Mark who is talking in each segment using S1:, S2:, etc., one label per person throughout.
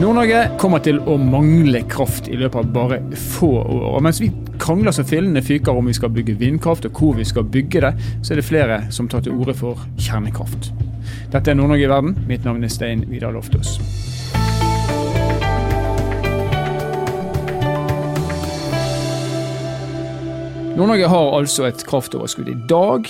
S1: Nord-Norge kommer til å mangle kraft i løpet av bare få år. Og mens vi krangler som fillene fyker om vi skal bygge vindkraft og hvor vi skal bygge det, så er det flere som tar til orde for kjernekraft. Dette er Nord-Norge i verden. Mitt navn er Stein Vidar Loftaas. Nord-Norge har altså et kraftoverskudd i dag,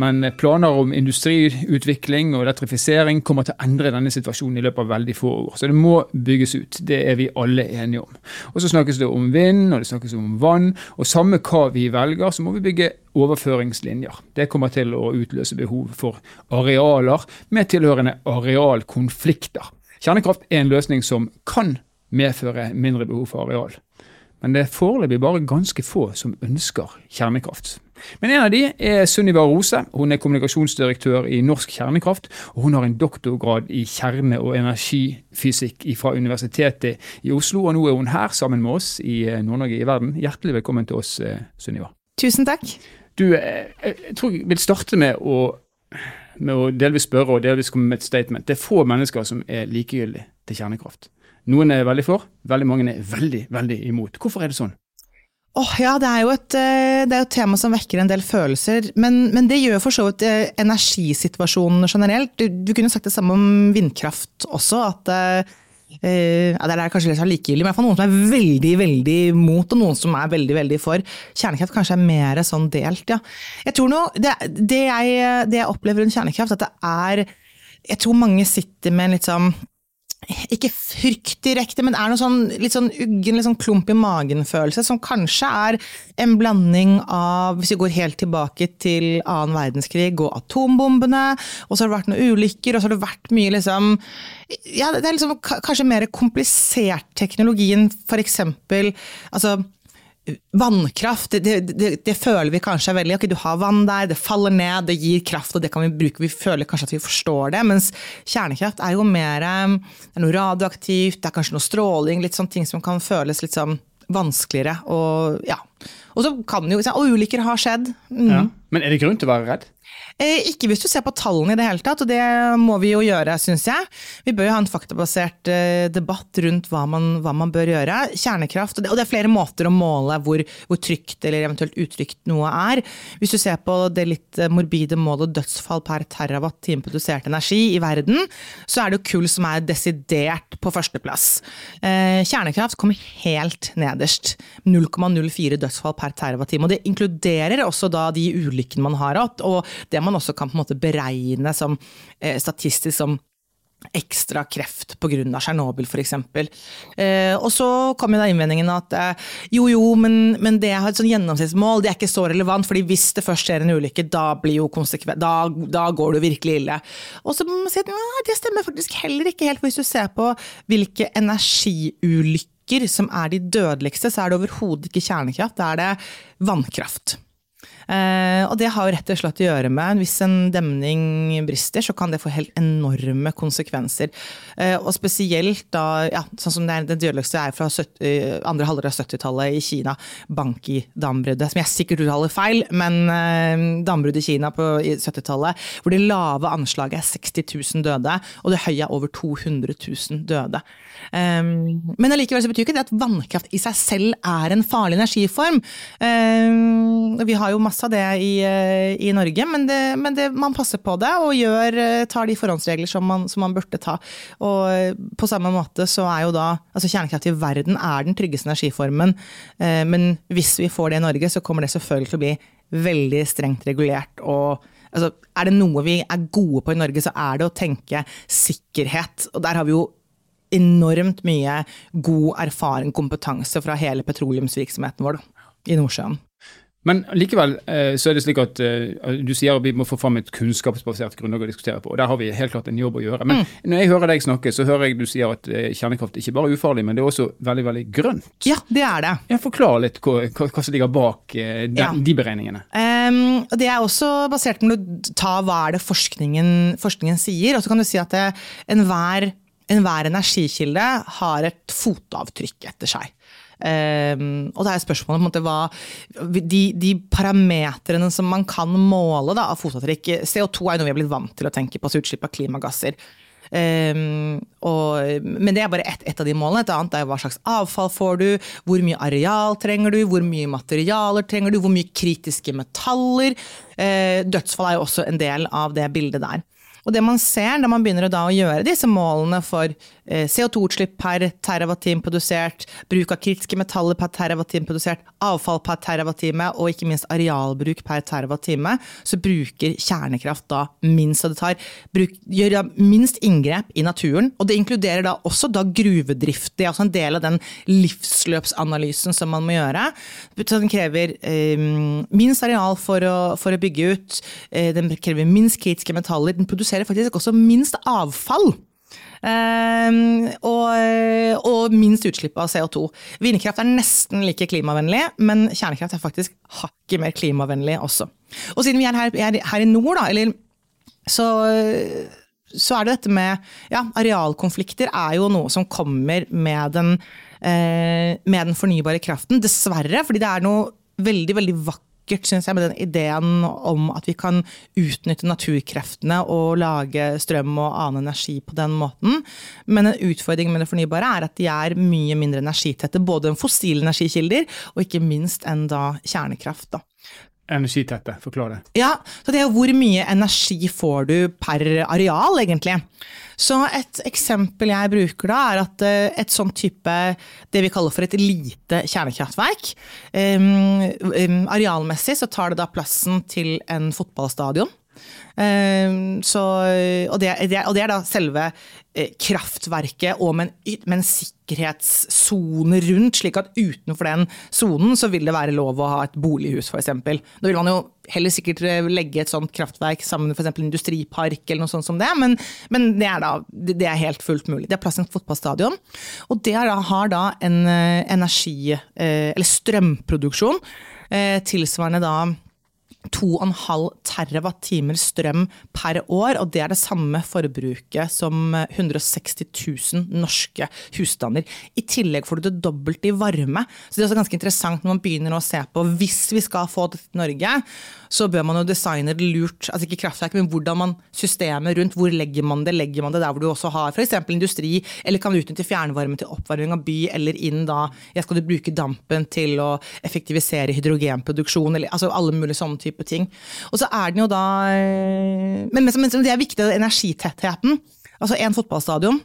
S1: men planer om industriutvikling og elektrifisering kommer til å endre denne situasjonen i løpet av veldig få år. Så det må bygges ut. Det er vi alle enige om. Og så snakkes det om vind, og det snakkes om vann. Og samme hva vi velger, så må vi bygge overføringslinjer. Det kommer til å utløse behov for arealer med tilhørende arealkonflikter. Kjernekraft er en løsning som kan medføre mindre behov for areal. Men det er foreløpig bare ganske få som ønsker kjernekraft. Men en av de er Sunniva Rose. Hun er kommunikasjonsdirektør i Norsk Kjernekraft. og Hun har en doktorgrad i kjerne- og energifysikk fra Universitetet i Oslo. Og nå er hun her sammen med oss i eh, Nord-Norge i verden. Hjertelig velkommen til oss, eh, Sunniva.
S2: Tusen takk.
S1: Du, eh, jeg tror jeg vil starte med å, med å delvis spørre og delvis komme med et statement. Det er få mennesker som er likegyldige til kjernekraft. Noen er veldig for, veldig mange er veldig, veldig imot. Hvorfor er det sånn?
S2: Oh, ja, det er jo et, eh, det er et, tema som vekker en del følelser. Men, men det gjør for så vidt eh, energisituasjonen generelt. Du, du, kunne sagt det samme om vindkraft også. at uh, ja, Det er kanskje litt likegyldig, men noen som er veldig veldig mot, og noen som er veldig veldig for. Kjernekraft kanskje er mer sånn delt, ja. Jeg tror noe, det, det, jeg, det jeg opplever rundt kjernekraft, at det er Jeg tror mange sitter med en litt sånn ikke frykt direkte, men er noe sånn litt sånn uggen, litt sånn klump i magen-følelse, som kanskje er en blanding av, hvis vi går helt tilbake til annen verdenskrig og atombombene, og så har det vært noen ulykker, og så har det vært mye liksom Ja, det er liksom kanskje mer komplisert teknologien, for eksempel altså Vannkraft, det, det, det, føler vi kanskje er veldig ok, Du har vann der, det faller ned, det gir kraft, og det kan vi bruke. Vi føler kanskje at vi forstår det. Mens kjernekraft er jo mer Det er noe radioaktivt, det er kanskje noe stråling, litt sånne ting som kan føles litt sånn vanskeligere. Og ja. Og så kan jo Og ulykker har skjedd.
S1: Mm. Ja. Men er det grunn til å være redd?
S2: Eh, ikke hvis du ser på tallene i det hele tatt, og det må vi jo gjøre, syns jeg. Vi bør jo ha en faktabasert eh, debatt rundt hva man, hva man bør gjøre. Kjernekraft, og det, er flere måter å måle hvor, hvor trygt eller eventuelt utrygt noe er. Hvis du ser på det litt eh, morbide målet dødsfall per terawatt-time produsert energi i verden, så er det jo kull som er desidert på førsteplass. Kjernekraft kommer helt nederst. 0,04 dødsfall per terawatt-time. Og det inkluderer også da de ulykkene man har hatt. og det man også kan på en måte beregne som eh, statistisk som ekstra kreft pga. Tsjernobyl f.eks. Eh, og så kom da innvendingen at eh, jo jo, men, men det er et sånn gjennomsnittsmål, det er ikke så relevant, fordi hvis det først skjer en ulykke, da, blir jo da, da går det jo virkelig ille. Og så må man si at det stemmer faktisk heller ikke helt, for hvis du ser på hvilke energiulykker som er de dødeligste, så er det overhodet ikke kjernekraft, da er det vannkraft. Eh, og det har rett og slett å gjøre med hvis en demning brister, så kan det få helt enorme konsekvenser. Eh, og spesielt da, ja, sånn som det, er, det dødeligste er fra 70, andre halvdel av 70-tallet i Kina, Banki-dambruddet. Som jeg sikkert uttaler feil, men eh, dambruddet i Kina på 70-tallet, hvor det lave anslaget er 60 000 døde, og det høye er over 200 000 døde. Men allikevel så betyr ikke det at vannkraft i seg selv er en farlig energiform. Vi har jo masse av det i, eh, i Norge, men, det, men det, man passer på det og gjør, eh, tar de forhåndsregler som man, som man, burde ta. Og eh, på samme måte så er jo da altså Kjernekraft i verden er den tryggeste energiformen, men hvis vi får det i Norge, så kommer det selvfølgelig til å bli veldig strengt regulert. og altså, Er det noe vi er gode på i Norge, så er det å tenke sikkerhet. Og der har vi jo enormt mye god erfaring, kompetanse fra hele petroleumsvirksomheten vår da, i Nordsjøen.
S1: Men likevel eh, så er det slik at uh, du sier at vi må få fram et kunnskapsbasert grunnlag å diskutere på. og Der har vi helt klart en jobb å gjøre. Men mm. når jeg hører deg snakke, så hører jeg du sier at uh, kjernekraft ikke bare er ufarlig, men det er også veldig veldig grønt.
S2: Ja, det er det.
S1: Jeg Forklar litt hva, hva, hva som ligger bak den, de, ja. de, beregningene. Um,
S2: det er også basert på å ta hva er det forskningen, forskningen sier. Og så kan du si at enhver enhver energikilde har et fotavtrykk etter seg. Um, og det er spørsmålet måte, hva, de, de parametrene som man kan måle da, av fotavtrykk CO2 er noe vi har blitt vant til å tenke på, altså utslipp av klimagasser. Um, og, men det er bare ett et av de målene. Et annet er hva slags avfall får du, hvor mye areal trenger du, hvor mye materialer trenger du, hvor mye kritiske metaller. Uh, dødsfall er jo også en del av det bildet der. Og det man ser når man begynner å, gjøre disse målene for eh, CO2-utslipp per terawattime produsert, bruk av kritiske metaller per terawattime produsert, avfall per terawattime og ikke minst arealbruk per terawattime, så bruker kjernekraft da minst. av det tar, bruk, gjør da minst inngrep i naturen. Og det inkluderer da også da gruvedrift. Det er også en del av den livsløpsanalysen som man må gjøre. Den krever eh, minst areal for å, for å bygge ut, eh, den krever minst kritiske metaller. den produserer produserer faktisk også minst avfall. Uh, og, og, minst utslipp av CO2. Vindkraft er nesten like klimavennlig, men kjernekraft er faktisk hakket mer klimavennlig også. Og siden vi er her, er her i nord, da, eller, så, så, er det dette med ja, arealkonflikter er jo noe som kommer med den, uh, med den fornybare kraften. Dessverre, fordi det er noe veldig, veldig vakkert vakkert synes jeg, med den ideen om at vi kan utnytte naturkreftene og lage strøm og annen energi på den måten. Men en utfordring med det fornybare er at de er mye mindre energitette. Både enn fossile energikilder og ikke minst enn da kjernekraft. da
S1: energitette? Forklar det.
S2: Ja, så det er hvor mye energi får du per areal, egentlig. Så et eksempel jeg bruker da, er at eh, et sånn type det vi kaller for et lite kjernekraftverk um, um, Arealmessig så tar det da plassen til en fotballstadion. Um, så, og, det, og, det, er da selve eh, kraftverket og med en, med en sikkerhetssone rundt, slik at utenfor den sonen så vil det være lov å ha et bolighus, f.eks. Da vil man jo heller sikkert eh, legge et sånt kraftverk sammen med f.eks. industripark eller noe sånt som det, men, men det, er da, det er helt fullt mulig. Det er plass til en fotballstadion, og det da, har da en eh, energi, eller strømproduksjon, tilsvarende da 2,5 TWh strøm per år, og det er det samme forbruket som 160 000 norske husstander. I tillegg får du det dobbelte i varme. Så det er også ganske interessant når man begynner å se på hvis vi skal få det til Norge, så bør man jo designe det lurt, altså ikke kraftverk, men hvordan man systemet rundt, hvor legger man det? Legger man det der hvor du også har f.eks. industri, eller kan utnytte fjernvarme til oppvarming av by, eller inn da ja, skal du bruke dampen til å effektivisere hydrogenproduksjon, eller altså alle mulige sånne type ting. Og så er den jo da eh, Men, men, men det er viktig, energitettheten. Altså en fotballstadion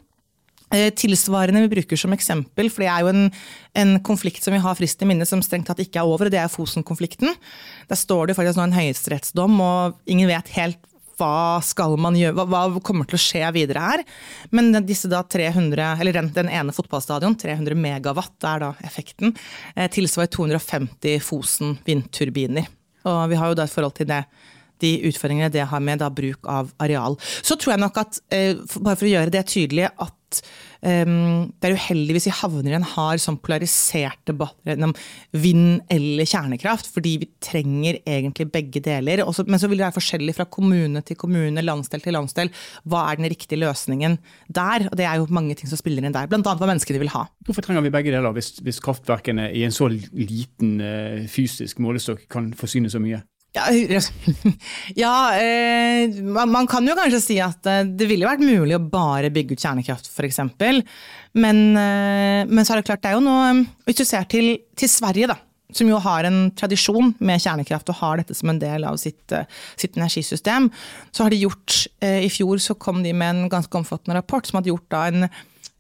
S2: Eh, tilsvarende vi bruker som eksempel, for det er jo en, en konflikt som vi har frist i minne som strengt tatt ikke er over, og det er Fosen-konflikten. Der står det faktisk nå en høyesterettsdom, og ingen vet helt hva skal man gjøre, hva, hva, kommer til å skje videre her. Men disse da 300, eller den, den ene fotballstadion, 300 megawatt er da effekten, eh, tilsvarer 250 Fosen vindturbiner. Og vi har jo da et forhold til det de utfordringene det har med da, bruk av areal. Så tror jeg nok at, eh, bare for å gjøre det tydelig, at um, det er uheldig hvis vi havner i en hard sånn polarisert debatt gjennom vind eller kjernekraft, fordi vi trenger egentlig begge deler. Også, men så vil det være forskjellig fra kommune til kommune, landsdel til landsdel. Hva er den riktige løsningen der? Og det er jo mange ting som spiller inn der, bl.a. hva menneskene vil ha.
S1: Hvorfor trenger vi begge deler, hvis, hvis kraftverkene i en så liten uh, fysisk målestokk kan forsyne så mye?
S2: Ja, ja eh, man kan jo kanskje si at eh, det ville vært mulig å bare bygge ut kjernekraft f.eks. Men, eh, men så er det klart, det er jo noe Hvis du ser til, til, Sverige, da, som jo har en tradisjon med kjernekraft og har dette som en del av sitt, eh, sitt energisystem, så har de gjort eh, I fjor så kom de med en ganske omfattende rapport som hadde gjort da en,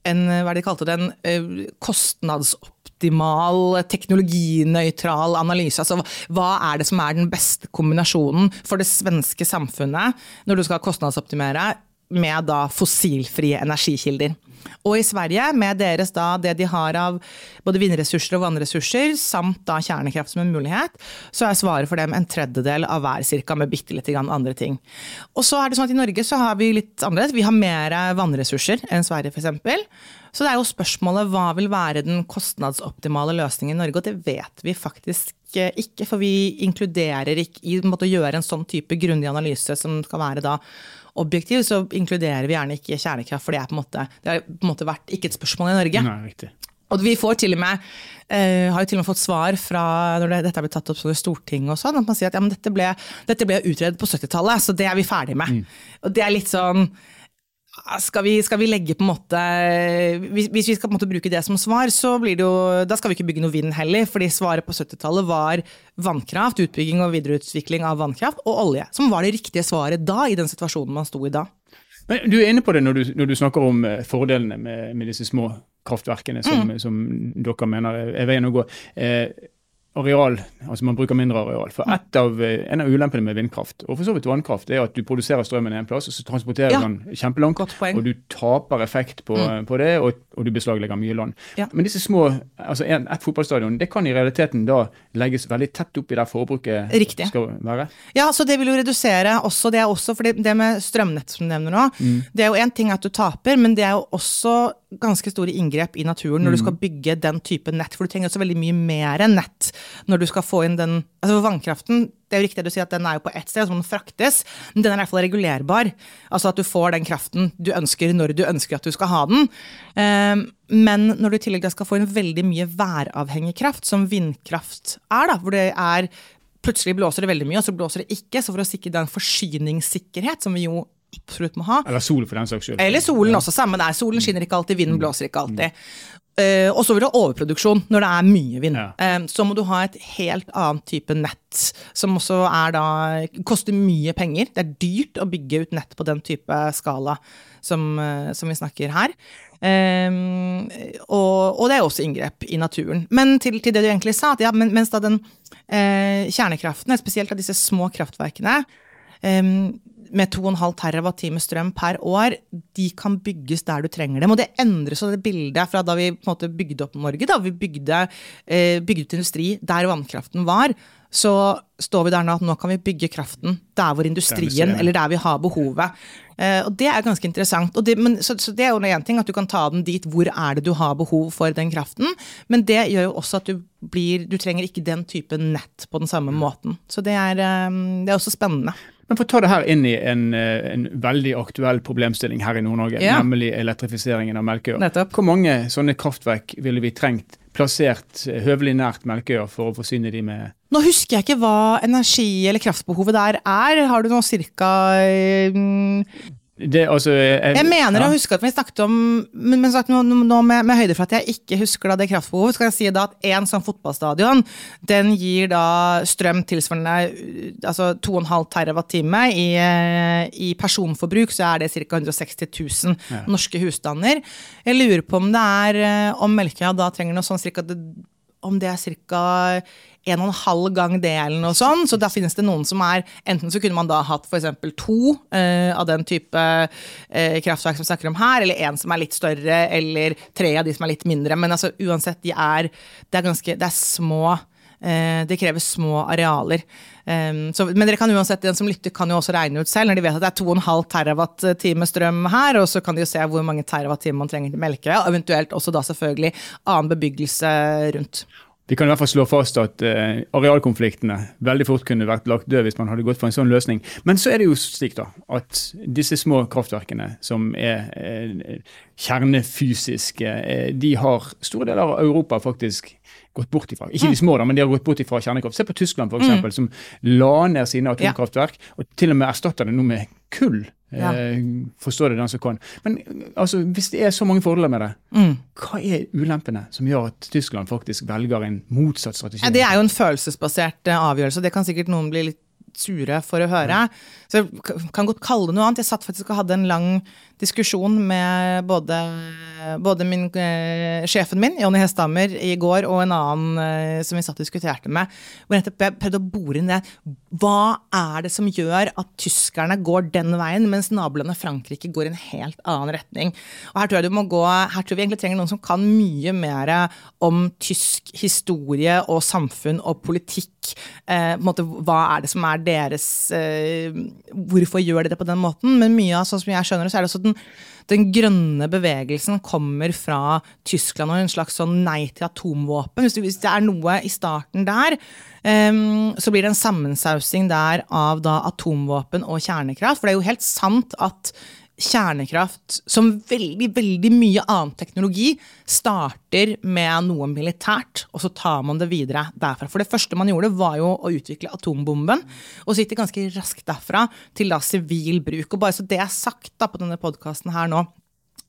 S2: en hva de kalte det, en eh, kostnadsoppgjør optimal, teknologinøytral analyse. Altså, hva er det som er den beste kombinasjonen for det svenske samfunnet når du skal kostnadsoptimere med da fossilfrie energikilder? Og i Sverige, med deres da, det de har av både vindressurser og vannressurser, samt da kjernekraft som en mulighet, så er svaret for dem en tredjedel av hver, cirka, med bitte grann andre ting. Og så er det sånn at I Norge så har vi litt annerledes. Vi har mer vannressurser enn Sverige, f.eks. Så det er jo spørsmålet hva vil være den kostnadsoptimale løsningen i Norge, og det vet vi faktisk ikke. For vi inkluderer ikke i en måte, å gjøre en sånn type grundig analyse som skal være da objektiv, så inkluderer vi gjerne ikke kjernekraft, for det, er på en måte, det har på en måte vært ikke et spørsmål i Norge.
S1: Nei, riktig.
S2: Og vi får til og med, uh, har jo til og med fått svar fra når det, dette har blitt tatt opp i Stortinget og sånn, at man sier at ja, dette, ble, dette ble utredet på 70-tallet, så det er vi ferdig med. Mm. Og det er litt sånn skal vi, skal vi, legge på en måte hvis, hvis, vi skal måte bruke det som svar, så blir det jo Da skal vi ikke bygge noe vind heller, fordi svaret på 70-tallet var vannkraft, utbygging og videreutvikling av vannkraft, og olje. Som var det riktige svaret da, i den situasjonen man sto i da.
S1: Men Du er inne på det når du, når du snakker om eh, fordelene med, med disse små kraftverkene som, mm. som dere mener er veien å gå. Eh, areal, altså man bruker mindre areal. For av, eh, En av ulempene med vindkraft og for så vidt vannkraft er at du produserer strømmen en plass, og så transporterer ja. den kjempelangt. Og du taper effekt på, mm. på det, og, og, du beslaglegger mye land. Ja. Men disse små, altså en, et fotballstadion det kan i realiteten da legges veldig tett opp i der forbruket
S2: Riktig.
S1: skal være?
S2: Ja, så det vil jo redusere også det, er også, for det, det med strømnett som du nevner nå, mm. det er jo én ting at du taper, men det er jo også ganske store inngrep i naturen når mm. du skal bygge den type nett. For du trenger også veldig mye mer nett når du skal få inn den altså Vannkraften det er jo riktig du sier at den er jo på ett sted, så må den fraktes. Men den er i hvert fall regulerbar. Altså at du får den kraften du ønsker når du ønsker at du skal ha den. Ehm, men når du i tillegg skal få inn veldig mye væravhengig kraft, som vindkraft er, da, hvor det er plutselig blåser det veldig mye, og så blåser det ikke. Så for å sikre den forsyningssikkerhet, som vi jo absolutt må ha.
S1: Eller sol, for den saks skyld.
S2: Eller solen også, samme der. Solen skinner ikke alltid, vinden blåser ikke alltid. Uh, og så vil du ha overproduksjon når det er mye vind. Ja. Uh, så må du ha et helt annet type nett, som også er da koster mye penger. Det er dyrt å bygge ut nett på den type skala som, uh, som vi snakker her. Um, og, og, det er også inngrep i naturen. Men til, til det du egentlig sa, at ja, men, mens da den kjernekraften, spesielt av disse små kraftverkene um, med 2,5 TWh strøm per år, de kan bygges der du trenger dem. Og det endres av det bildet fra da vi måte bygde opp Norge. Da vi bygde, eh, bygde ut industri der vannkraften var. Så står vi der nå at nå kan vi bygge kraften der hvor industrien, eller der vi har behovet. Eh, og det er ganske interessant. Det, men, så, så, det er jo én ting at du kan ta den dit hvor er det du har behov for den kraften. Men det gjør jo også at du blir Du trenger ikke den type nett på den samme måten. Så det er, eh, det er også spennende.
S1: Men for å ta det her inn i en, eh, en veldig aktuell problemstilling her i Nord-Norge, ja. nemlig elektrifiseringen av Melkøya. Hvor mange sånne kraftverk ville vi trengt plassert eh, høvelig nært Melkøya for å forsyne de med
S2: Nå husker jeg ikke hva energi- eller kraftbehovet der er. Har du nå cirka um
S1: det, altså,
S2: jeg, jeg, mener ja. å huske at vi snakket om Men, men sagt, nå, nå med, med, høyde for at jeg ikke husker da det kraftbehovet, skal jeg si da at én sånn fotballstadion den gir da strøm tilsvarende altså 2,5 TWh. I, I personforbruk så er det ca. 160 000 ja. norske husstander. Jeg lurer på om det er om Melkøya da trenger noe sånn cirka om det er ca en og en halv gang det, eller noe sånt. Så da finnes det noen som er Enten så kunne man da hatt f.eks. to uh, av den type uh, kraftverk som vi snakker om her, eller en som er litt større, eller tre av de som er litt mindre. Men altså uansett, de er Det er ganske Det er små Det krever små arealer. Um, så, men dere kan uansett, den som lytter, kan jo også regne ut selv, når de vet at det er 2,5 terawatt-time strøm her, og så kan de jo se hvor mange terawatt-timer man trenger til Melkøya, eventuelt også da selvfølgelig annen bebyggelse rundt.
S1: Vi kan i hvert fall slå fast at uh, arealkonfliktene veldig fort kunne vært lagt død hvis man hadde gått for en sånn løsning. Men så er det jo slik da, at disse små kraftverkene som er uh, kjernefysiske, uh, de har store deler av Europa faktisk gått bort ifra. Ikke de mm. små, da, men de har gått bort ifra kjernekraft. Se på Tyskland, f.eks., mm. som la ned sine atomkraftverk, og til og med erstatter det nå med kull. Ja. Eh, forstår det den som kan. Men altså, hvis det er så mange fordeler med det, mm. hva er ulempene som gjør at Tyskland faktisk velger en motsatt strategi?
S2: Ja, det er jo en følelsesbasert avgjørelse, avgjørelse. Det kan sikkert noen bli litt sure for å høre. Så jeg kan godt kalle det noe annet. Jeg satt faktisk og hadde en lang diskusjon med både, både min, eh, sjefen min, Jonny Hesthammer, i går, og en annen eh, som vi satt og diskuterte med. Hvor jeg prøvde å bore det. Hva er det som gjør at tyskerne går den veien, mens nabolandet Frankrike går i en helt annen retning? Og her tror jeg du må gå, her tror vi egentlig trenger noen som kan mye mer om tysk historie og samfunn og politikk. Eh, måte, hva er det som er deres eh, Hvorfor gjør de det på den måten? Men mye av sånn som jeg skjønner det, så er det også den, den grønne bevegelsen kommer fra Tyskland og en slags sånn nei til atomvåpen. Hvis, hvis det er noe i starten der, um, så blir det en sammensausing der av da atomvåpen og kjernekraft. For det er jo helt sant at kjernekraft, som veldig, veldig mye annen teknologi, starter med noe militært, og så tar man det videre derfra. For det første man gjorde, var jo å utvikle atombomben, og sitte ganske raskt derfra til da sivil bruk. Og bare så det er sagt da på denne podkasten her nå,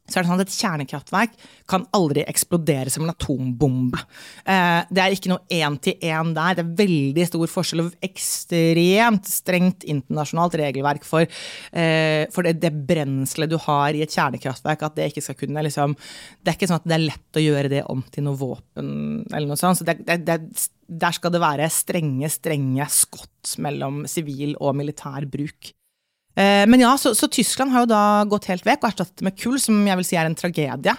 S2: så er det sånn at Et kjernekraftverk kan aldri eksplodere som en atombombe. Eh, det er ikke noe én-til-én der. Det er veldig stor forskjell og ekstremt strengt internasjonalt regelverk for, eh, for det, det brenselet du har i et kjernekraftverk. at Det ikke skal kunne liksom, det er ikke sånn at det er lett å gjøre det om til noe våpen. eller noe sånt, så det, det, det, Der skal det være strenge, strenge skott mellom sivil og militær bruk. Eh, men ja, så, så, Tyskland har jo da gått helt vekk og erstattet med kull, som jeg vil si er en tragedie.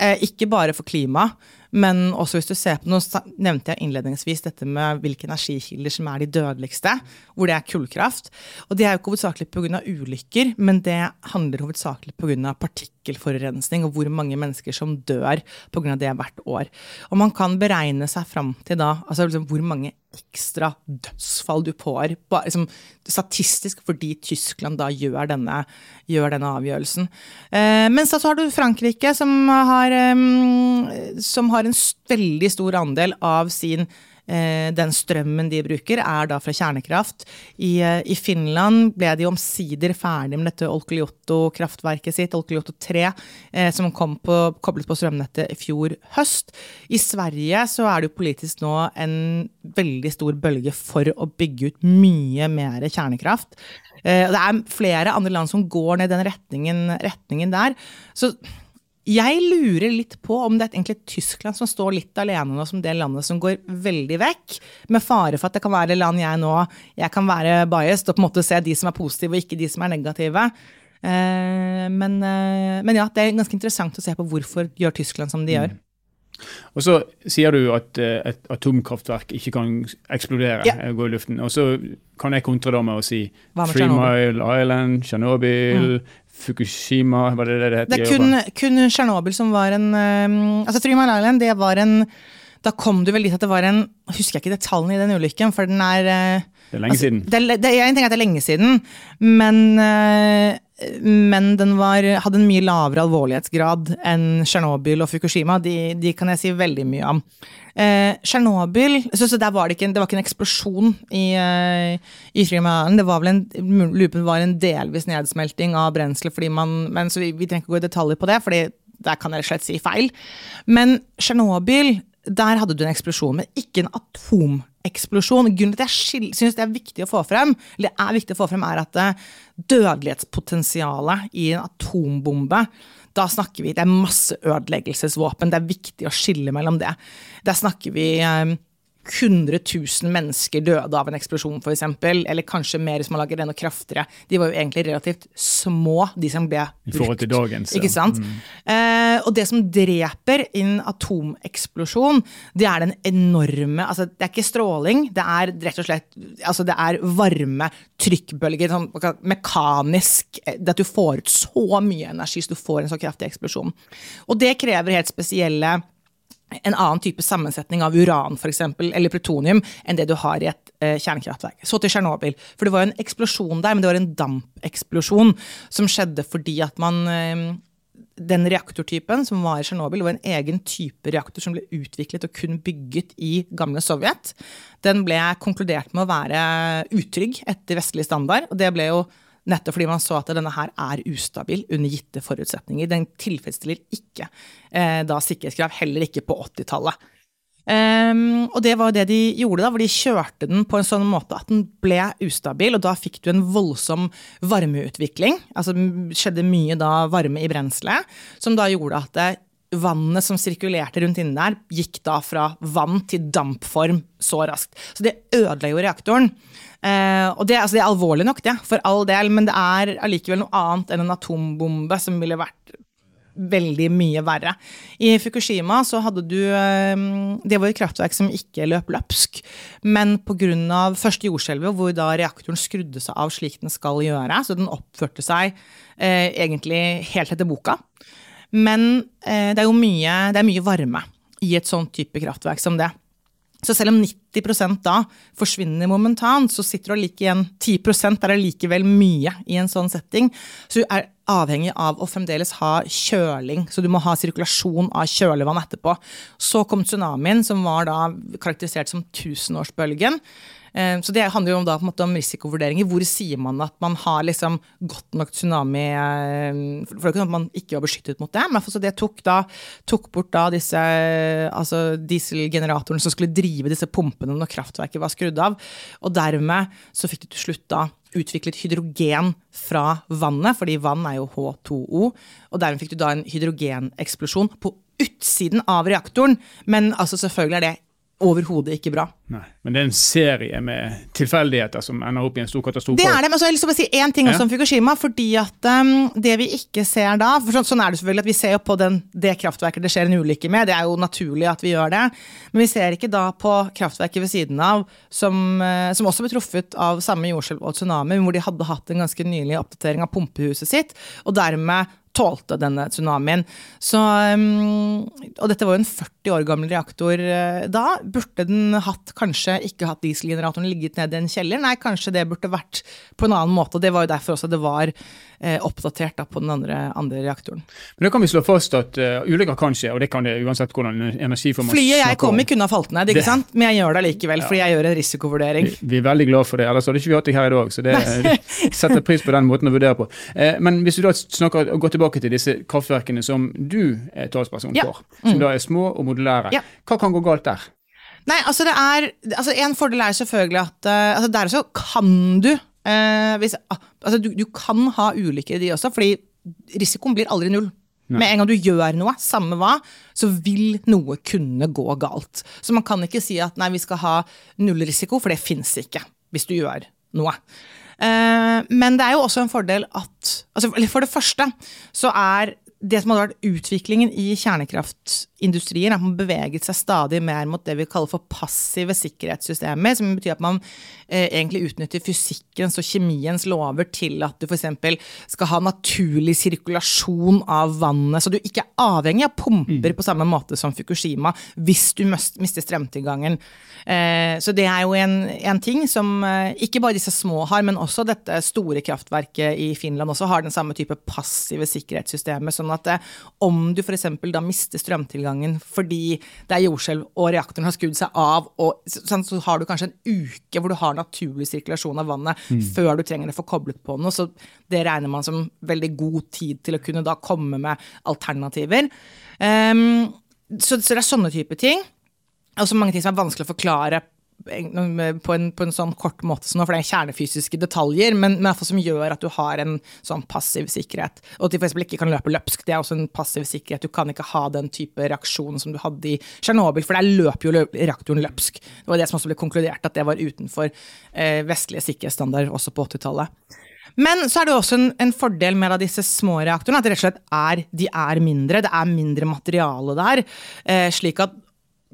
S2: Eh, ikke bare for klimaet, men også hvis du ser på Nå nevnte jeg innledningsvis dette med hvilke energikilder som er de dødeligste, hvor det er kullkraft. Og det er jo ikke hovedsakelig pga. ulykker, men det handler hovedsakelig pga. Partikkelforurensning og hvor mange mennesker som dør pga. det hvert år. Og man kan beregne seg fram til da altså liksom hvor mange ekstra dødsfall du får, liksom, statistisk fordi Tyskland da gjør denne, gjør denne avgjørelsen. Eh, mens så har du Frankrike, som har, eh, som har en veldig stor andel av sin den strømmen de bruker, er da fra kjernekraft. I, eh, i Finland ble de omsider ferdig med dette Olkiluoto-kraftverket sitt, Olkiluoto 3, eh, som kom på, koblet på strømnettet i fjor høst. I Sverige så er det jo politisk nå en veldig stor bølge for å bygge ut mye mer kjernekraft. Eh, det er flere andre land som går ned den retningen, retningen der. Så jeg lurer litt på om det er egentlig Tyskland som står litt alene nå som det landet som går veldig vekk, med fare for at det kan være land jeg nå jeg kan være biased og på en måte se de som er positive og ikke de som er negative. Eh, men, eh, men ja, det er ganske interessant å se på hvorfor gjør Tyskland som de gjør. Mm.
S1: Og så sier du at eh, et atomkraftverk ikke kan eksplodere, ja. gå i luften. Og så kan jeg kontre da med å si Three Mile Island, Tsjernobyl, mm. Fukushima, var det det det het?
S2: Det er kun, Tsjernobyl som var en um, Altså Three Mile Island, det var en Da kom du vel dit at det var en Husker jeg ikke detaljene i den ulykken, for den er uh,
S1: Det er lenge altså, siden.
S2: Det, det, jeg tenker at det er lenge siden, men uh, men den var, hadde en mye lavere alvorlighetsgrad enn Tsjernobyl og Fukushima. De, de, kan jeg si veldig mye om. Tsjernobyl eh, så, så var det, ikke, det var ikke en eksplosjon i, eh, i Det var vel en, lupen var en delvis nedsmelting av brenselet, fordi man, men så vi, vi trenger ikke gå i detaljer på det, fordi der kan jeg slett si feil. Men Tsjernobyl, der hadde du en eksplosjon, men ikke en atomeksplosjon. Grunnen til at jeg syns det er viktig å få frem, eller er viktig å få frem, er at eh, dødelighetspotensialet i en atombombe da snakker vi Det er masseødeleggelsesvåpen. Det er viktig å skille mellom det. Der snakker vi eh, 100 000 mennesker døde av en eksplosjon, f.eks. Eller kanskje mer hvis man lager enda kraftigere. De var jo egentlig relativt små, de som ble
S1: brukt. I forhold til dagens.
S2: Ikke sant? Mm. Eh, og det som dreper en atomeksplosjon, det er den enorme altså Det er ikke stråling, det er rett og slett altså det er varme, trykkbølger, sånn mekanisk eh, det At du får ut så mye energi så du får en så kraftig eksplosjon. Og det krever helt spesielle en annen type sammensetning av uran for eksempel, eller plutonium enn det du har i et eh, kjernekraftverk. Så til Tsjernobyl. For det var jo en eksplosjon der, men det var en dampeksplosjon som skjedde fordi at man eh, den reaktortypen som var i Tsjernobyl, var en egen type reaktor som ble utviklet og kun bygget i gamle Sovjet. Den ble konkludert med å være utrygg etter vestlig standard. og det ble jo Nettopp fordi man så at denne her er ustabil under gitte forutsetninger. Den tilfredsstiller ikke eh, da sikkerhetskrav, heller ikke på 80-tallet. Um, ehm, og det var det de gjorde, da, hvor de kjørte den på en sånn måte at den ble ustabil, og da fikk du en voldsom varmeutvikling. Altså det skjedde mye da varme i brenselet, som da gjorde at det, vannet som sirkulerte rundt inni der, gikk da fra vann til dampform så raskt. Så det ødela jo reaktoren. Eh, og det, altså det, er alvorlig nok, det, for all del, men det er allikevel noe annet enn en atombombe som ville vært veldig mye verre. I Fukushima så hadde du eh, Det var et kraftverk som ikke løp løpsk, men pga. første jordskjelvet, hvor da reaktoren skrudde seg av slik den skal gjøre, så den oppførte seg eh, egentlig helt etter boka. Men eh, det er jo mye, det er mye varme i et sånt type kraftverk som det. Så selv om 90% da forsvinner momentant, så sitter du like igjen 10 er allikevel mye i en sånn setting. Så er avhengig av å fremdeles ha kjøling, så du må ha sirkulasjon av kjølevann etterpå. Så kom tsunamien, som var da karakterisert som tusenårsbølgen. Eh, så det handler jo da en måte om risikovurderinger. Hvor sier man at man har liksom godt nok tsunami eh, For det er ikke at man ikke var beskyttet mot det. Men det tok, da, tok bort da disse altså dieselgeneratorene som skulle drive disse pumpene når kraftverket var skrudd av. Og dermed så fikk du til slutt da utviklet hydrogen fra vannet, fordi vann er jo H2O. Og dermed fikk du da en hydrogeneksplosjon på utsiden av reaktoren. Men altså selvfølgelig er det overhodet ikke bra.
S1: Nei, Men det er en serie med tilfeldigheter som ender opp i en stor katastrofe?
S2: Det er det, men så har jeg lyst til å si én ting også om Fukushima. fordi at um, Det vi ikke ser da for så, Sånn er det selvfølgelig at vi ser jo på den, det kraftverket det skjer en ulykke med. Det er jo naturlig at vi gjør det. Men vi ser ikke da på kraftverket ved siden av, som, uh, som også ble truffet av samme jordskjelv og tsunami, hvor de hadde hatt en ganske nylig oppdatering av pumpehuset sitt, og dermed tålte denne tsunamien. Så, um, og dette var jo en 40 år gammel reaktor uh, da. Burde den hatt, kanskje ikke hatt dieselgeneratoren ligget nede i en kjeller? Nei, kanskje det burde vært på en annen måte. og Det var jo derfor også det var uh, oppdatert da, på den andre, andre, reaktoren.
S1: Men da kan vi slå fast at uh, ulykker kan skje, og det kan det uansett hvordan energiform
S2: Flyet jeg kom i kunne ha falt ned, ikke det, sant? men jeg gjør det likevel, fordi jeg gjør en risikovurdering.
S1: Vi, vi, er veldig glad for det, ellers hadde ikke vi hatt deg her i dag. Så det setter pris på den måten å vurdere på. men hvis du da snakker, går tilbake tilbake til disse kraftverkene som du er talsperson
S2: ja.
S1: for. Som mm. da er små og modulære. Ja. Hva kan gå galt der?
S2: Nei, altså det er altså En fordel er selvfølgelig at uh, altså der så kan du uh, hvis, uh, altså du, du, kan ha ulykker i de også, fordi risikoen blir aldri null. Nei. Med en gang du gjør noe, samme hva, så vil noe kunne gå galt. Så man kan ikke si at nei, vi skal ha null risiko, for det fins ikke hvis du gjør noe. Eh, men det er jo også en fordel at altså For det første så er det som hadde vært utviklingen i kjernekraftindustrien, er at man beveget seg stadig mer mot det vi kaller for passive sikkerhetssystemer. Som betyr at man eh, egentlig utnytter fysikkens og kjemiens lover til at du f.eks. skal ha naturlig sirkulasjon av vannet, så du ikke er avhengig av pumper mm. på samme måte som Fukushima hvis du mister strømtilgangen. Eh, så det er jo en, en, ting som eh, ikke bare disse små har, men også dette store kraftverket i Finland også har den samme type passive sikkerhetssystemer. sånn at eh, om du f.eks. da mister strømtilgangen fordi det er jordskjelv og reaktoren har skrudd seg av, og, sånn, så har du kanskje en uke hvor du har naturlig sirkulasjon av vannet mm. før du trenger å få koblet på noe. Så det regner man som veldig god tid til å kunne da komme med alternativer. Um, så, så det er sånne type ting også mange ting som er vanskelig å forklare på en, på en sånn kort måte, nå, for det er kjernefysiske detaljer, men, men som gjør at du har en sånn passiv sikkerhet. Og at de f.eks. ikke kan løpe løpsk. Det er også en passiv sikkerhet. Du kan ikke ha den type reaksjon som du hadde i Tsjernobyl, for der løper jo reaktoren løpsk. Det var det som også ble konkludert, at det var utenfor eh, vestlige sikkerhetsstandarder også på 80-tallet. Men så er det også en, en fordel med disse små reaktorene, at rett og slett er, de er mindre. Det er mindre materiale der. Eh, slik at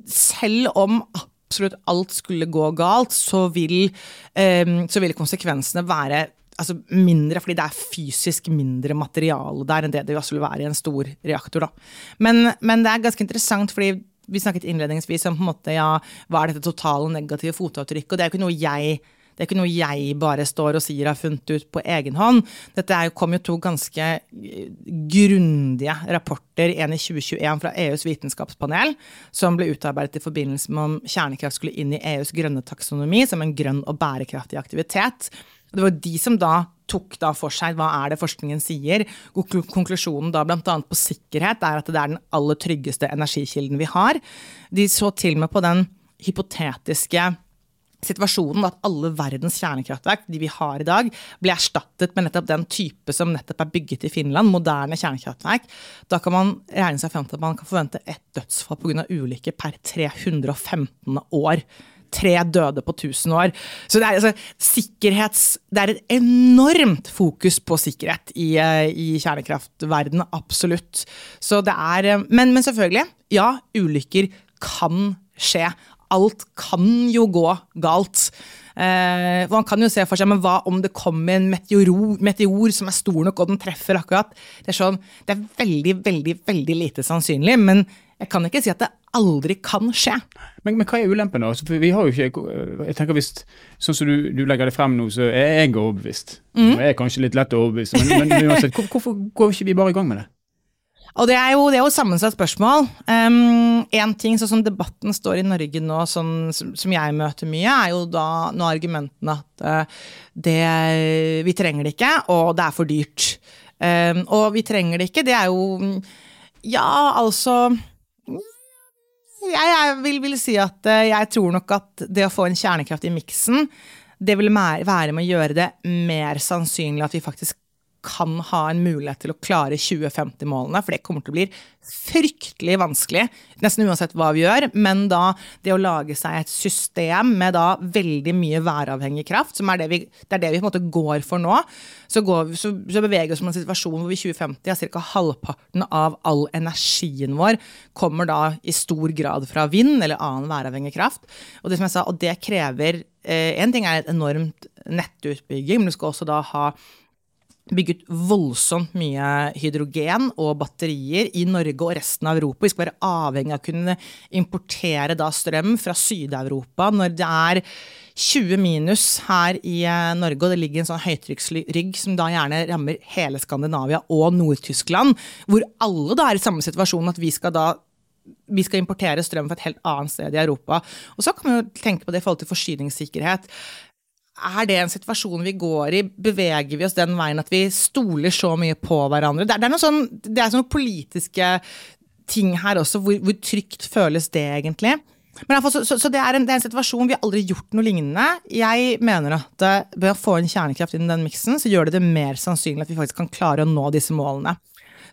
S2: selv om absolutt alt skulle gå galt, så vil, um, så vil konsekvensene være altså, mindre, fordi det er fysisk mindre materiale der enn det det vil være i en stor reaktor. Men, men, det er ganske interessant, fordi vi snakket innledningsvis om på en måte, ja, hva er dette totale negative fotavtrykket, og det er jo ikke noe jeg det er ikke noe jeg bare står og sier har funnet ut på egen hånd. Dette kom jo to ganske eh, grundige rapporter, en i 2021 fra EUs vitenskapspanel, som ble utarbeidet i forbindelse med om kjernekraft skulle inn i EUs grønne taksonomi som en grønn og bærekraftig aktivitet. Det var de som da tok da for seg hva er det forskningen sier. Konklusjonen da bl.a. på sikkerhet er at det er den aller tryggeste energikilden vi har. De så til og med på den hypotetiske situasjonen at alle verdens kjernekraftverk, de vi har i dag, blir erstattet med nettopp den type som nettopp er bygget i Finland, moderne kjernekraftverk, da kan man regne seg frem til at man kan forvente ett dødsfall pga. ulykker per 315 år. Tre døde på 1000 år. Så det er, altså, det er et enormt fokus på sikkerhet i, eh, i kjernekraftverdenen, absolutt. Så det er, eh, men, men selvfølgelig, ja, ulykker kan skje alt kan jo gå galt. Eh, man kan jo se for seg men hva om det kommer en meteor, meteor, som er stor nok og den treffer akkurat. Det er, sånn, det er veldig, veldig, veldig lite sannsynlig, men jeg kan ikke si at det aldri kan skje.
S1: Men, men hva er ulempen, da? Altså, vi har jo ikke jeg tenker hvis, Sånn som du, du legger det frem nå, så er jeg overbevist. Mm. Jeg er kanskje litt lett å overbevise, men, men uansett, hvorfor går ikke vi bare i gang med det?
S2: Og det er jo, det er jo sammensatt spørsmål. Um, en ting sånn som debatten står i Norge nå, sånn, som, jeg møter mye, er jo da nå argumentene at uh, det, vi trenger det ikke, og det er for dyrt. Um, og vi trenger det ikke, det er jo Ja, altså jeg, vil, vil, si at uh, jeg tror nok at det å få en kjernekraft i miksen, det vil være med å gjøre det mer sannsynlig at vi faktisk kan ha en mulighet til å klare 2050-målene, for det kommer til å bli fryktelig vanskelig, nesten uansett hva vi gjør. Men da det å lage seg et system med da veldig mye væravhengig kraft, som er det vi, det er det vi på en måte går for nå, så, går, så, så beveger vi oss mot en situasjon hvor vi i 2050 har ca. halvparten av all energien vår kommer da i stor grad fra vind eller annen væravhengig kraft. Og det som jeg sa, og det krever eh, En ting er et enormt nettutbygging, men du skal også da ha bygget voldsomt mye hydrogen og batterier i Norge og resten av Europa. Vi skal være avhengig av å kunne importere da strøm fra Syd-Europa når det er 20 minus her i eh, Norge, og det ligger en sånn høytrykksrygg som da gjerne rammer hele Skandinavia og Nord-Tyskland, hvor alle da er i samme situasjon at vi skal da vi skal importere strøm fra et helt annet sted i Europa. Og så kan man jo tenke på det i forhold til forsyningssikkerhet er det en situasjon vi går i? Beveger vi oss den veien at vi stoler så mye på hverandre? Det er, det er noen sånn, sånne politiske ting her også. Hvor, hvor trygt føles det egentlig? Men så, så, så det, er en, det, er en, situasjon vi har aldri gjort noe lignende. Jeg mener at uh, ved å få en kjernekraft inn i den miksen, så gjør det det mer sannsynlig at vi faktisk kan klare å nå disse målene.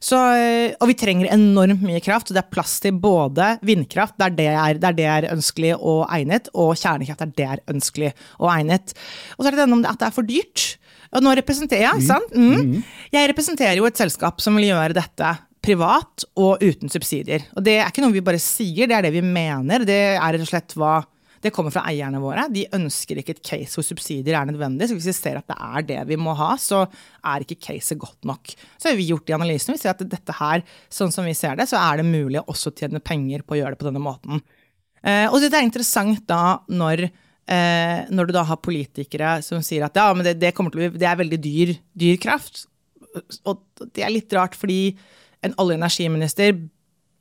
S2: Så, eh, og vi trenger enormt mye kraft, og det er plass til både vindkraft, der det er, der det er ønskelig og egnet, og kjernekraft, der det er ønskelig og egnet. Og så er det denne om at det er for dyrt. Og nå representerer jeg, mm. sant? Mm. mm. Jeg representerer jo et selskap som vil gjøre dette privat og uten subsidier. Og det er ikke noe vi bare sier, det er det vi mener. Det er rett og slett hva det kommer fra eierne våre. De ønsker ikke et case hvor subsidier er nødvendig. Så hvis vi ser at det er det vi må ha, så er ikke caset godt nok. Så har vi gjort de analysene. Vi ser at dette her, sånn som vi ser det, så er det mulig å også tjene penger på å gjøre det på denne måten. Eh, og det er interessant da når Eh, når du da har politikere som sier at ja, men det, det, å, det er veldig dyr, dyr, kraft. Og det er litt rart, fordi en olje- og energiminister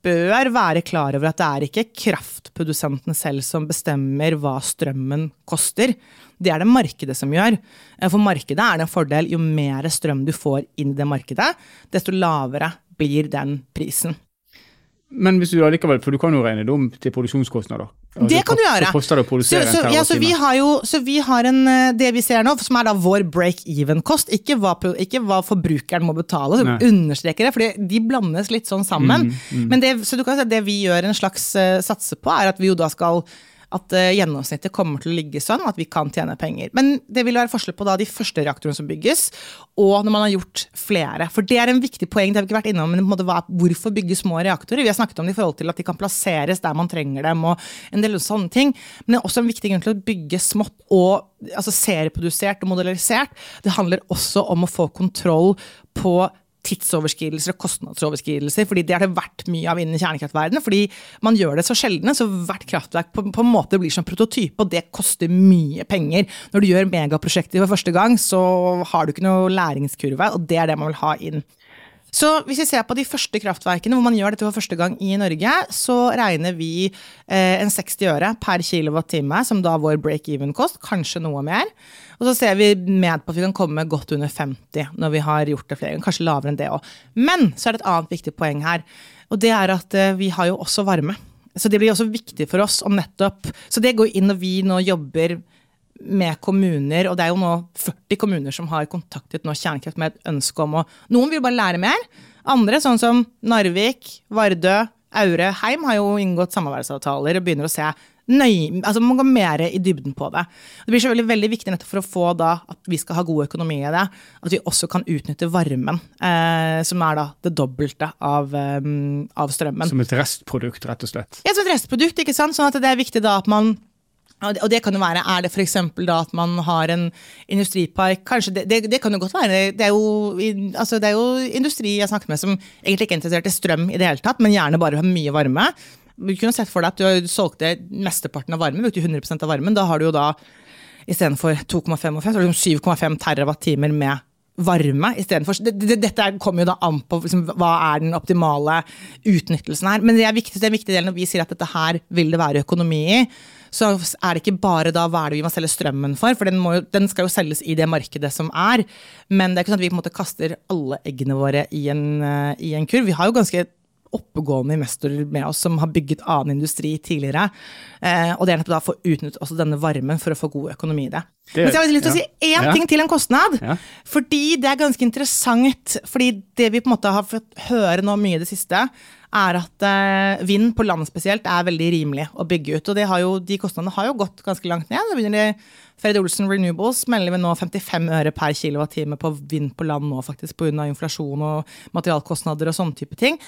S2: bør være klar over at det er ikke kraftprodusenten selv som bestemmer hva strømmen koster. Det er det markedet som gjør. For markedet er det en fordel. Jo mer strøm du får inn i det markedet, desto lavere blir den prisen.
S1: Men hvis du da likevel, for du kan jo regne det om til produksjonskostnader.
S2: Altså, det kan du gjøre.
S1: Så så,
S2: ja, så vi har jo, så vi har en, eh, det vi ser nå, som er da vår break-even-kost, ikke, ikke, hva forbrukeren må betale. så understreker det, for de blandes litt sånn sammen. Mm, mm. Men det, så du kan si det vi gjør en slags uh, satse på, er at vi jo da skal at uh, gjennomsnittet kommer til å ligge sånn at vi kan tjene penger. Men det vil være forskjell på da de første reaktorene som bygges, og når man har gjort flere. For det er en viktig poeng. det har vi ikke vært innom, men Hvorfor bygge små reaktorer? Vi har snakket om det i forhold til at de kan plasseres der man trenger dem, og en del sånne ting. Men det er også en viktig grunn til å bygge smått og altså serieprodusert og modellisert. Det handler også om å få kontroll på tidsoverskridelser og kostnadsoverskridelser, fordi det har det vært mye av innen kjernekraftverdenen. Fordi man gjør det så sjeldne, så hvert kraftverk på, på, en måte blir som prototype, og det koster mye penger. Når du gjør megaprosjekter for første gang, så har du ikke noe læringskurve, og det er det man vil ha inn. Så hvis vi ser på de første kraftverkene hvor man gjør dette for første gang i Norge, så regner vi eh, en 60 øre per kilowattime som da vår break-even-kost, kanskje noe mer. Og så ser vi med på at vi kan komme godt under 50 når vi har gjort det flere ganger, kanskje lavere enn det òg. Men så er det et annet viktig poeng her, og det er at eh, vi har jo også varme. Så det blir også viktig for oss om nettopp Så det går inn når vi nå jobber med kommuner, og det er jo nå 40 kommuner som har kontaktet nå Kjernekraft med et ønske om å Noen vil bare lære mer. Andre, sånn som Narvik, Vardø, Aure, Heim, har jo inngått samarbeidsavtaler og begynner å se nøye, altså Man går mer i dybden på det. Det blir så veldig, veldig viktig nettopp for å få da at vi skal ha god økonomi i det, at vi også kan utnytte varmen, eh, som er da det dobbelte av, um, av strømmen.
S1: Som et restprodukt, rett og slett?
S2: Ja, som et restprodukt. ikke sant? Sånn at det er viktig da at man Og det kan jo være, Er det f.eks. da at man har en industripark kanskje det, det, det, kan jo godt være. Det er jo, altså det er jo industri jeg snakket med som egentlig ikke er interessert i strøm i det hele tatt, men gjerne bare har mye varme. Du kunne sett for deg at du solgte mesteparten av varmen, brukte 100% av varmen. Da har du jo da istedenfor 2,5 så har du 7,5 TWh med varme istedenfor. Dette kommer jo da an på liksom, hva er den optimale utnyttelsen her. Men det er viktig, den viktige delen når vi sier at dette her vil det være økonomi i. Så er det ikke bare da hva er det vi må selge strømmen for, for den, jo, den, skal jo selges i det markedet som er. Men det er ikke sånn at vi på en måte kaster alle eggene våre i en, uh, i en kurv. Vi har jo ganske oppegående investorer med oss som har bygget annen industri tidligere. Eh, og det er nettopp da å få utnyttet denne varmen for å få god økonomi i det. det Men så har jeg lyst til ja. å si én ja. ting til en kostnad. Ja. Fordi det er ganske interessant. fordi det vi på en måte har fått høre nå mye i det siste, er at eh, vind på land spesielt er veldig rimelig å bygge ut. Og har jo, de kostnadene har jo gått ganske langt ned. Da begynner de Fred Olsen Renewables melder vi nå 55 øre per kilowattime på vind på land nå, faktisk pga. inflasjon og materialkostnader og sånne type ting.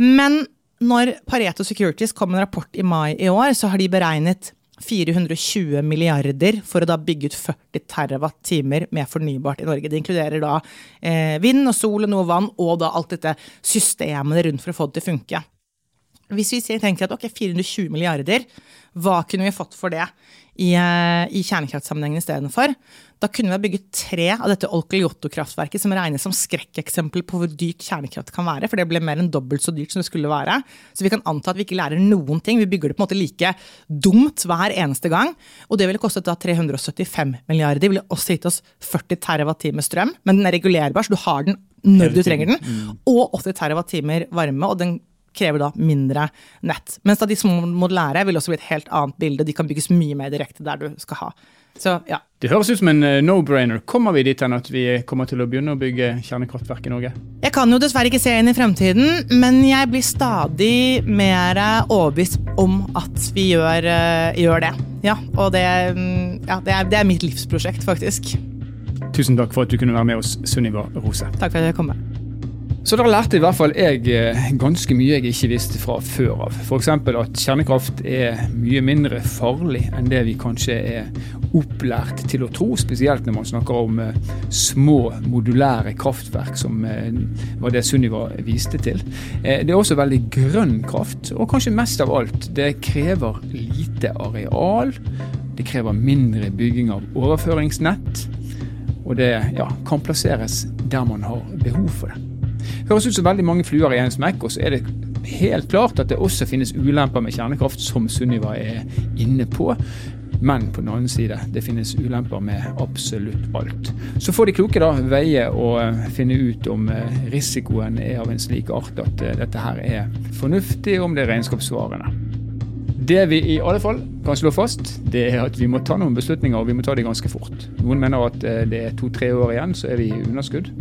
S2: Men når Pareto Securities kom med en rapport i mai i år, så har de beregnet 420 milliarder for å da bygge ut 40 TWh med fornybart i Norge. Det inkluderer da eh, vind og sol og noe vann, og da alt dette systemet rundt for å få det til å funke. Hvis vi tenker at ok, 420 milliarder, hva kunne vi fått for det i, eh, i kjernekraftsammenhengen istedenfor? Da kunne vi ha bygget tre av dette Olkilyotto-kraftverket, som regnes som skrekkeksempel på hvor dyrt kjernekraft kan være. For det ble mer enn dobbelt så dyrt som det skulle være. Så vi kan anta at vi ikke lærer noen ting. Vi bygger det på en måte like dumt hver eneste gang. Og det ville kostet da 375 milliarder. Det ville også gitt oss 40 TWh strøm, men den er regulerbar, så du har den når du trenger den. Mm. Og 80 TWh varme. og den krever da mindre nett. Mens da de små modulære vil også bli et helt annet bilde. De kan bygges mye mer direkte der du skal ha. Så, ja.
S1: Det høres ut som en uh, no-brainer. Kommer vi dit hen at vi kommer til å begynne å bygge kjernekraftverk i Norge?
S2: Jeg kan jo dessverre ikke se inn i fremtiden, men jeg blir stadig mer overbevist om at vi gjør, uh, gjør det. Ja, og det, mm, ja, det, er, det er mitt livsprosjekt, faktisk.
S1: Tusen takk for at du kunne være med oss, Sunniva Rose.
S2: Takk for at jeg kom med.
S1: Så da lærte i hvert fall jeg eh, ganske mye jeg ikke visste fra før av. F.eks. at kjernekraft er mye mindre farlig enn det vi kanskje er opplært til å tro. Spesielt når man snakker om eh, små modulære kraftverk, som eh, var det Sunniva viste til. Det er også veldig grønn kraft, og kanskje mest av alt, det krever lite areal. Det krever mindre bygging av overføringsnett. Og det ja, kan plasseres der man har behov for det. Høres ut som veldig mange fluer i en smekk, og så er det helt klart at det også finnes ulemper med kjernekraft, som Sunniva er inne på. Men på den annen side, det finnes ulemper med absolutt alt. Så får de kloke da veie og eh, finne ut om eh, risikoen er av en slik art at eh, dette her er fornuftig, om det er regnskapssvarende. Det vi i alle fall kan slå fast, det er at vi må ta noen beslutninger, og vi må ta de ganske fort. Noen mener at det er to-tre år igjen, så er vi i underskudd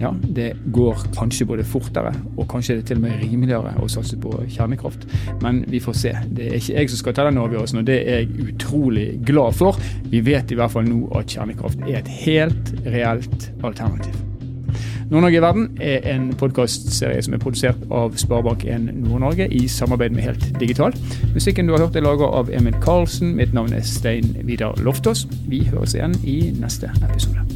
S1: ja, det går kanskje både fortere og kanskje det til og med rimeligere å satse på kjernekraft. Men vi får se. Det er ikke jeg som skal ta den avgjørelsen, og det er jeg utrolig glad for. Vi vet i hvert fall nå at kjernekraft er et helt reelt alternativ. Nord-Norge i verden er en podkastserie som er produsert av Sparebank1 Nord-Norge i samarbeid med Helt Digital. Musikken du har hørt er laga av Emil Karlsen. Mitt navn er Stein Vidar Loftaas. Vi høres igjen i neste episode.